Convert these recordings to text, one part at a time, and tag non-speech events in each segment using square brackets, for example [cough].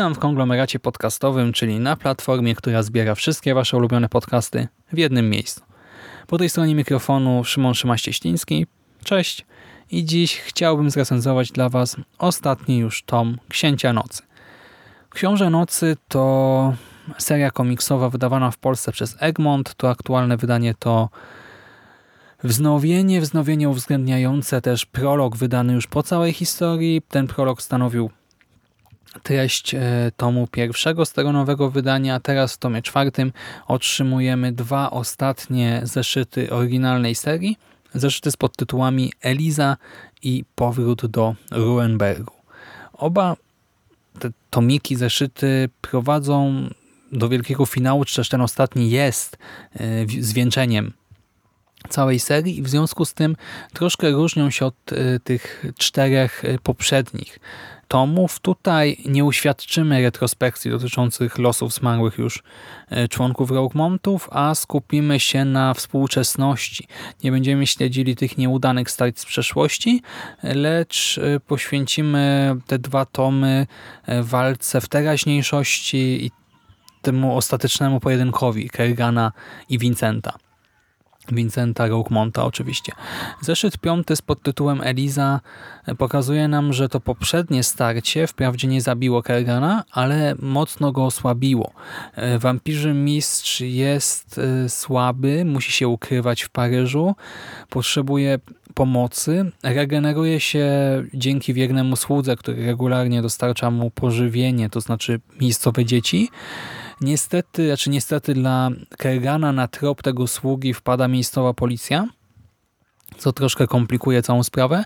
Witam w konglomeracie podcastowym, czyli na platformie, która zbiera wszystkie Wasze ulubione podcasty w jednym miejscu. Po tej stronie mikrofonu Szymon Szymaś-Cieśliński. Cześć. I dziś chciałbym zrecenzować dla Was ostatni już tom Księcia Nocy. Książę Nocy to seria komiksowa wydawana w Polsce przez Egmont. To aktualne wydanie to wznowienie, wznowienie uwzględniające też prolog wydany już po całej historii. Ten prolog stanowił treść e, tomu pierwszego z tego nowego wydania. Teraz w tomie czwartym otrzymujemy dwa ostatnie zeszyty oryginalnej serii. Zeszyty z podtytułami Eliza i Powrót do Ruenbergu. Oba te tomiki, zeszyty prowadzą do wielkiego finału, czy też ten ostatni jest e, zwieńczeniem całej serii i w związku z tym troszkę różnią się od e, tych czterech e, poprzednich tomów. Tutaj nie uświadczymy retrospekcji dotyczących losów zmarłych już e, członków Roguemontów, a skupimy się na współczesności. Nie będziemy śledzili tych nieudanych starć z przeszłości, lecz poświęcimy te dwa tomy walce w teraźniejszości i temu ostatecznemu pojedynkowi Kergana i Vincenta. Vincenta Roguemonta oczywiście. Zeszyt piąty z pod tytułem Eliza pokazuje nam, że to poprzednie starcie wprawdzie nie zabiło Kergana, ale mocno go osłabiło. E, Wampirzy mistrz jest e, słaby, musi się ukrywać w Paryżu, potrzebuje pomocy, regeneruje się dzięki wiernemu słudze, który regularnie dostarcza mu pożywienie, to znaczy miejscowe dzieci. Niestety, znaczy niestety dla Kergana na trop tego sługi wpada miejscowa policja, co troszkę komplikuje całą sprawę,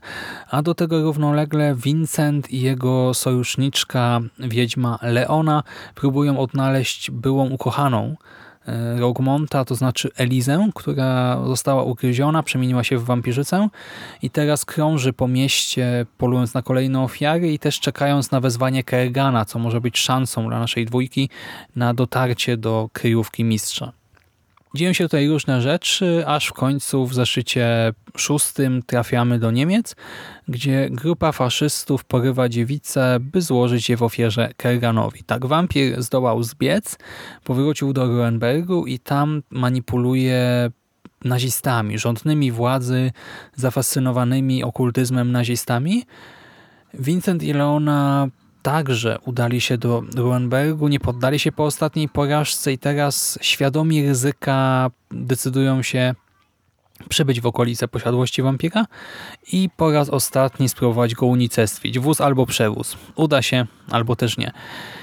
a do tego równolegle Vincent i jego sojuszniczka, wiedźma Leona, próbują odnaleźć byłą ukochaną e, Roguemonta, to znaczy Elizę, która została ugryziona, przemieniła się w wampirzycę i teraz krąży po mieście, polując na kolejne ofiary i też czekając na wezwanie Kergana, co może być szansą dla naszej dwójki na dotarcie do kryjówki mistrza. Dzieją się tutaj różne rzeczy, aż w końcu w zeszycie szóstym trafiamy do Niemiec, gdzie grupa faszystów porywa dziewicę, by złożyć je w ofierze Kerganowi. Tak, wampir zdołał zbiec, powrócił do Ruenbergu i tam manipuluje nazistami, rządnymi władzy, zafascynowanymi okultyzmem nazistami. Vincent i Leona także udali się do Ruenbergu, nie poddali się po ostatniej porażce i teraz świadomi ryzyka decydują się przybyć w okolice posiadłości wampira i po raz ostatni spróbować go unicestwić. Wóz albo przewóz. Uda się, albo też nie.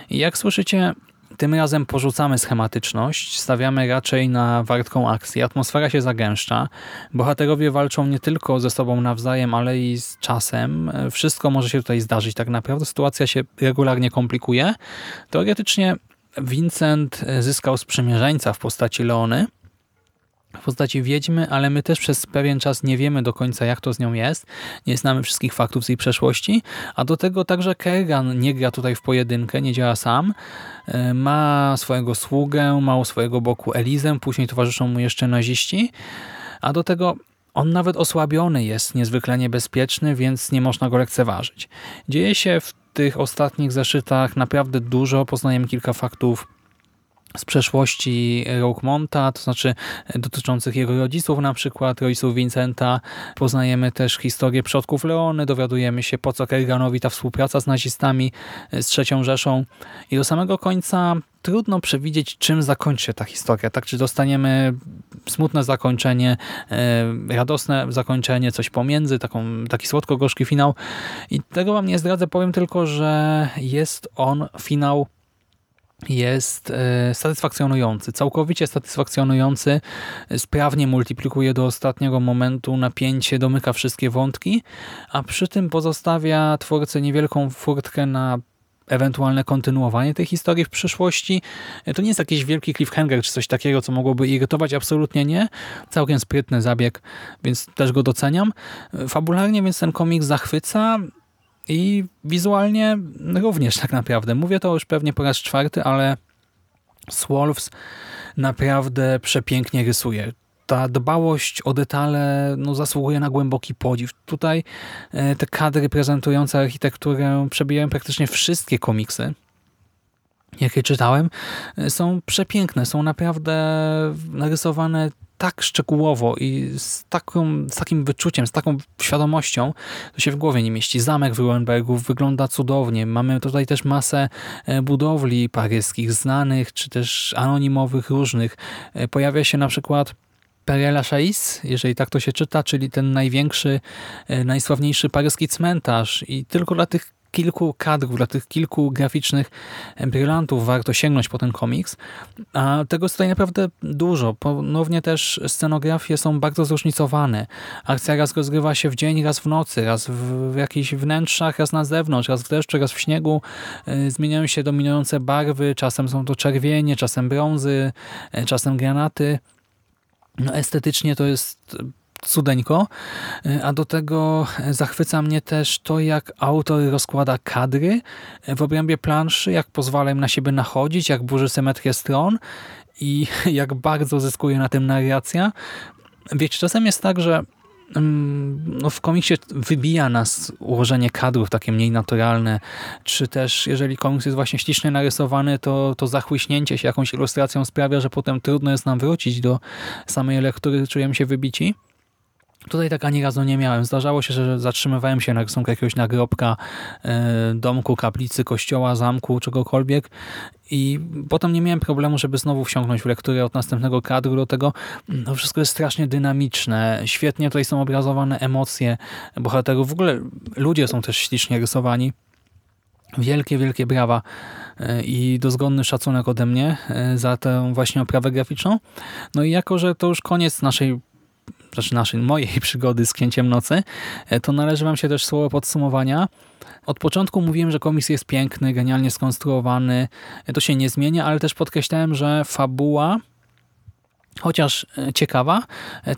Jak słyszycie, tym razem porzucamy schematyczność, stawiamy raczej na wartką akcję. Atmosfera się zagęszcza. Bohaterowie walczą nie tylko ze sobą nawzajem, ale i z czasem. Wszystko może się tutaj zdarzyć tak naprawdę. Sytuacja się regularnie komplikuje. Teoretycznie Vincent zyskał sprzymierzeńca w postaci Leony, w postaci wiedźmy, ale my też przez pewien czas nie wiemy do końca, jak to z nią jest. Nie znamy wszystkich faktów z jej przeszłości, a do tego także Kerrigan nie gra tutaj w pojedynkę, nie działa sam. E, Ma swojego sługę, ma u swojego boku Elizę, później towarzyszą mu jeszcze naziści, a do tego on nawet osłabiony jest niezwykle niebezpieczny, więc nie można go lekceważyć. Dzieje się w tych ostatnich zeszytach naprawdę dużo, poznajemy kilka faktów z przeszłości Roguemonta, to znaczy dotyczących jego rodziców, na przykład rodziców Vincenta. Poznajemy też historię przodków Leony, dowiadujemy się po co Kerganowi ta współpraca z nazistami, z trzecią Rzeszą i do samego końca trudno przewidzieć, czym zakończy się ta historia. Tak, czy dostaniemy smutne zakończenie, e, radosne zakończenie, coś pomiędzy, taką, taki słodko-gorzki finał. I tego wam nie zdradzę, powiem tylko, że jest on finał jest e, satysfakcjonujący, całkowicie satysfakcjonujący, sprawnie multiplikuje do ostatniego momentu napięcie, domyka wszystkie wątki, a przy tym pozostawia twórcy niewielką furtkę na ewentualne kontynuowanie tej historii w przyszłości. To nie jest jakiś wielki cliffhanger czy coś takiego, co mogłoby irytować, absolutnie nie. Całkiem sprytny zabieg, więc też go doceniam. Fabularnie więc ten komik zachwyca i wizualnie również tak naprawdę. Mówię to już pewnie po raz czwarty, ale Swolves naprawdę przepięknie rysuje ta dbałość o detale no, zasługuje na głęboki podziw. Tutaj e, te kadry prezentujące architekturę przebijają praktycznie wszystkie komiksy, jakie czytałem. E, Są przepiękne, są naprawdę narysowane tak szczegółowo i z, taką, z takim wyczuciem, z taką świadomością, to się w głowie nie mieści. Zamek w Ruenbergu wygląda cudownie. Mamy tutaj też masę e, budowli paryskich, znanych czy też anonimowych, różnych. E, Pojawia się na przykład Père Lachaise, jeżeli tak to się czyta, czyli ten największy, e, najsławniejszy paryski cmentarz i tylko dla tych kilku kadrów, dla tych kilku graficznych brylantów warto sięgnąć po ten komiks. A tego jest tutaj naprawdę dużo. Ponownie też scenografie są bardzo zróżnicowane. Akcja raz rozgrywa się w dzień, raz w nocy, raz w jakichś wnętrzach, raz na zewnątrz, raz w deszczu, raz w śniegu. E, Zmieniają się dominujące barwy, czasem są to czerwienie, czasem brązy, e, czasem granaty. No, estetycznie to jest cudeńko, a do tego zachwyca mnie też to, jak autor rozkłada kadry w obrębie planszy, jak pozwala im na siebie nachodzić, jak burzy symetrię stron i [laughs] jak bardzo zyskuje na tym narracja. Wiecie, czasem jest tak, że mm, no w komiksie wybija nas ułożenie kadrów takie mniej naturalne, czy też jeżeli komiks jest właśnie ślicznie narysowany, to, to zachłyśnięcie się jakąś ilustracją sprawia, że potem trudno jest nam wrócić do samej lektury, czujemy się wybici. Tutaj tak ani razu nie miałem. Zdarzało się, że zatrzymywałem się na rysunku jakiegoś nagrobka, e, domku, kaplicy, kościoła, zamku, czegokolwiek i potem nie miałem problemu, żeby znowu wsiąknąć w lekturę od następnego kadru do tego. To wszystko jest strasznie dynamiczne. Świetnie tutaj są obrazowane emocje bohaterów. W ogóle ludzie są też ślicznie rysowani. Wielkie, wielkie brawa e, i dozgonny szacunek ode mnie e, za tę właśnie oprawę graficzną. No i jako, że to już koniec naszej znaczy naszej, mojej [laughs] przygody z Księciem Nocy, e, to należy wam się też słowo podsumowania. Od początku mówiłem, że komiks jest piękny, genialnie skonstruowany, E, to się nie zmienia, ale też podkreślałem, że fabuła chociaż e, ciekawa,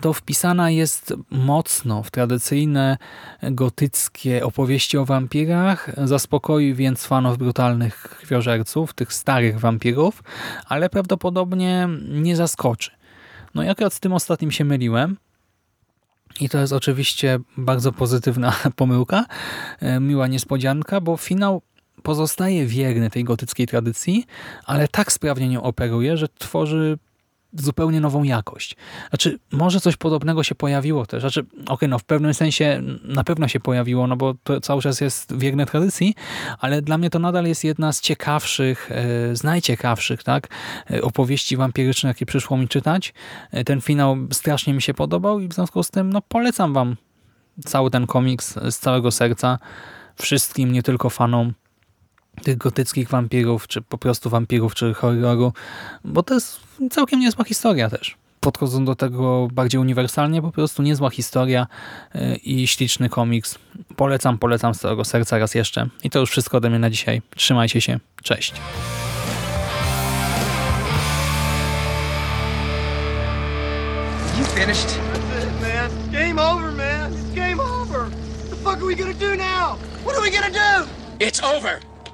to wpisana jest mocno w tradycyjne gotyckie opowieści o wampirach. Zaspokoi więc fanów brutalnych krwiożerców, tych starych wampirów, ale prawdopodobnie nie zaskoczy. No i akurat z tym ostatnim się myliłem. I to jest oczywiście bardzo pozytywna [laughs] pomyłka, e, miła niespodzianka, bo finał pozostaje wierny tej gotyckiej tradycji, ale tak sprawnie nią operuje, że tworzy zupełnie nową jakość. Znaczy, może coś podobnego się pojawiło też. Znaczy, okej, okay, no w pewnym sensie na pewno się pojawiło, no bo to cały czas jest wierne tradycji, ale dla mnie to nadal jest jedna z ciekawszych, e, z najciekawszych, tak, e, opowieści wampirycznych, jakie przyszło mi czytać. E, ten finał strasznie mi się podobał i w związku z tym, no polecam wam cały ten komiks z całego serca wszystkim, nie tylko fanom tych gotyckich wampirów, czy po prostu wampirów, czy horroru, bo to jest całkiem niezła historia też. Podchodzą do tego bardziej uniwersalnie, po prostu niezła historia i śliczny komiks. Polecam, polecam z całego serca raz jeszcze. I to już wszystko ode mnie na dzisiaj. Trzymajcie się. Cześć. You finished? That's it, man. Game over, man. It's game over. What the fuck are we gonna do now? What are we gonna do? It's over.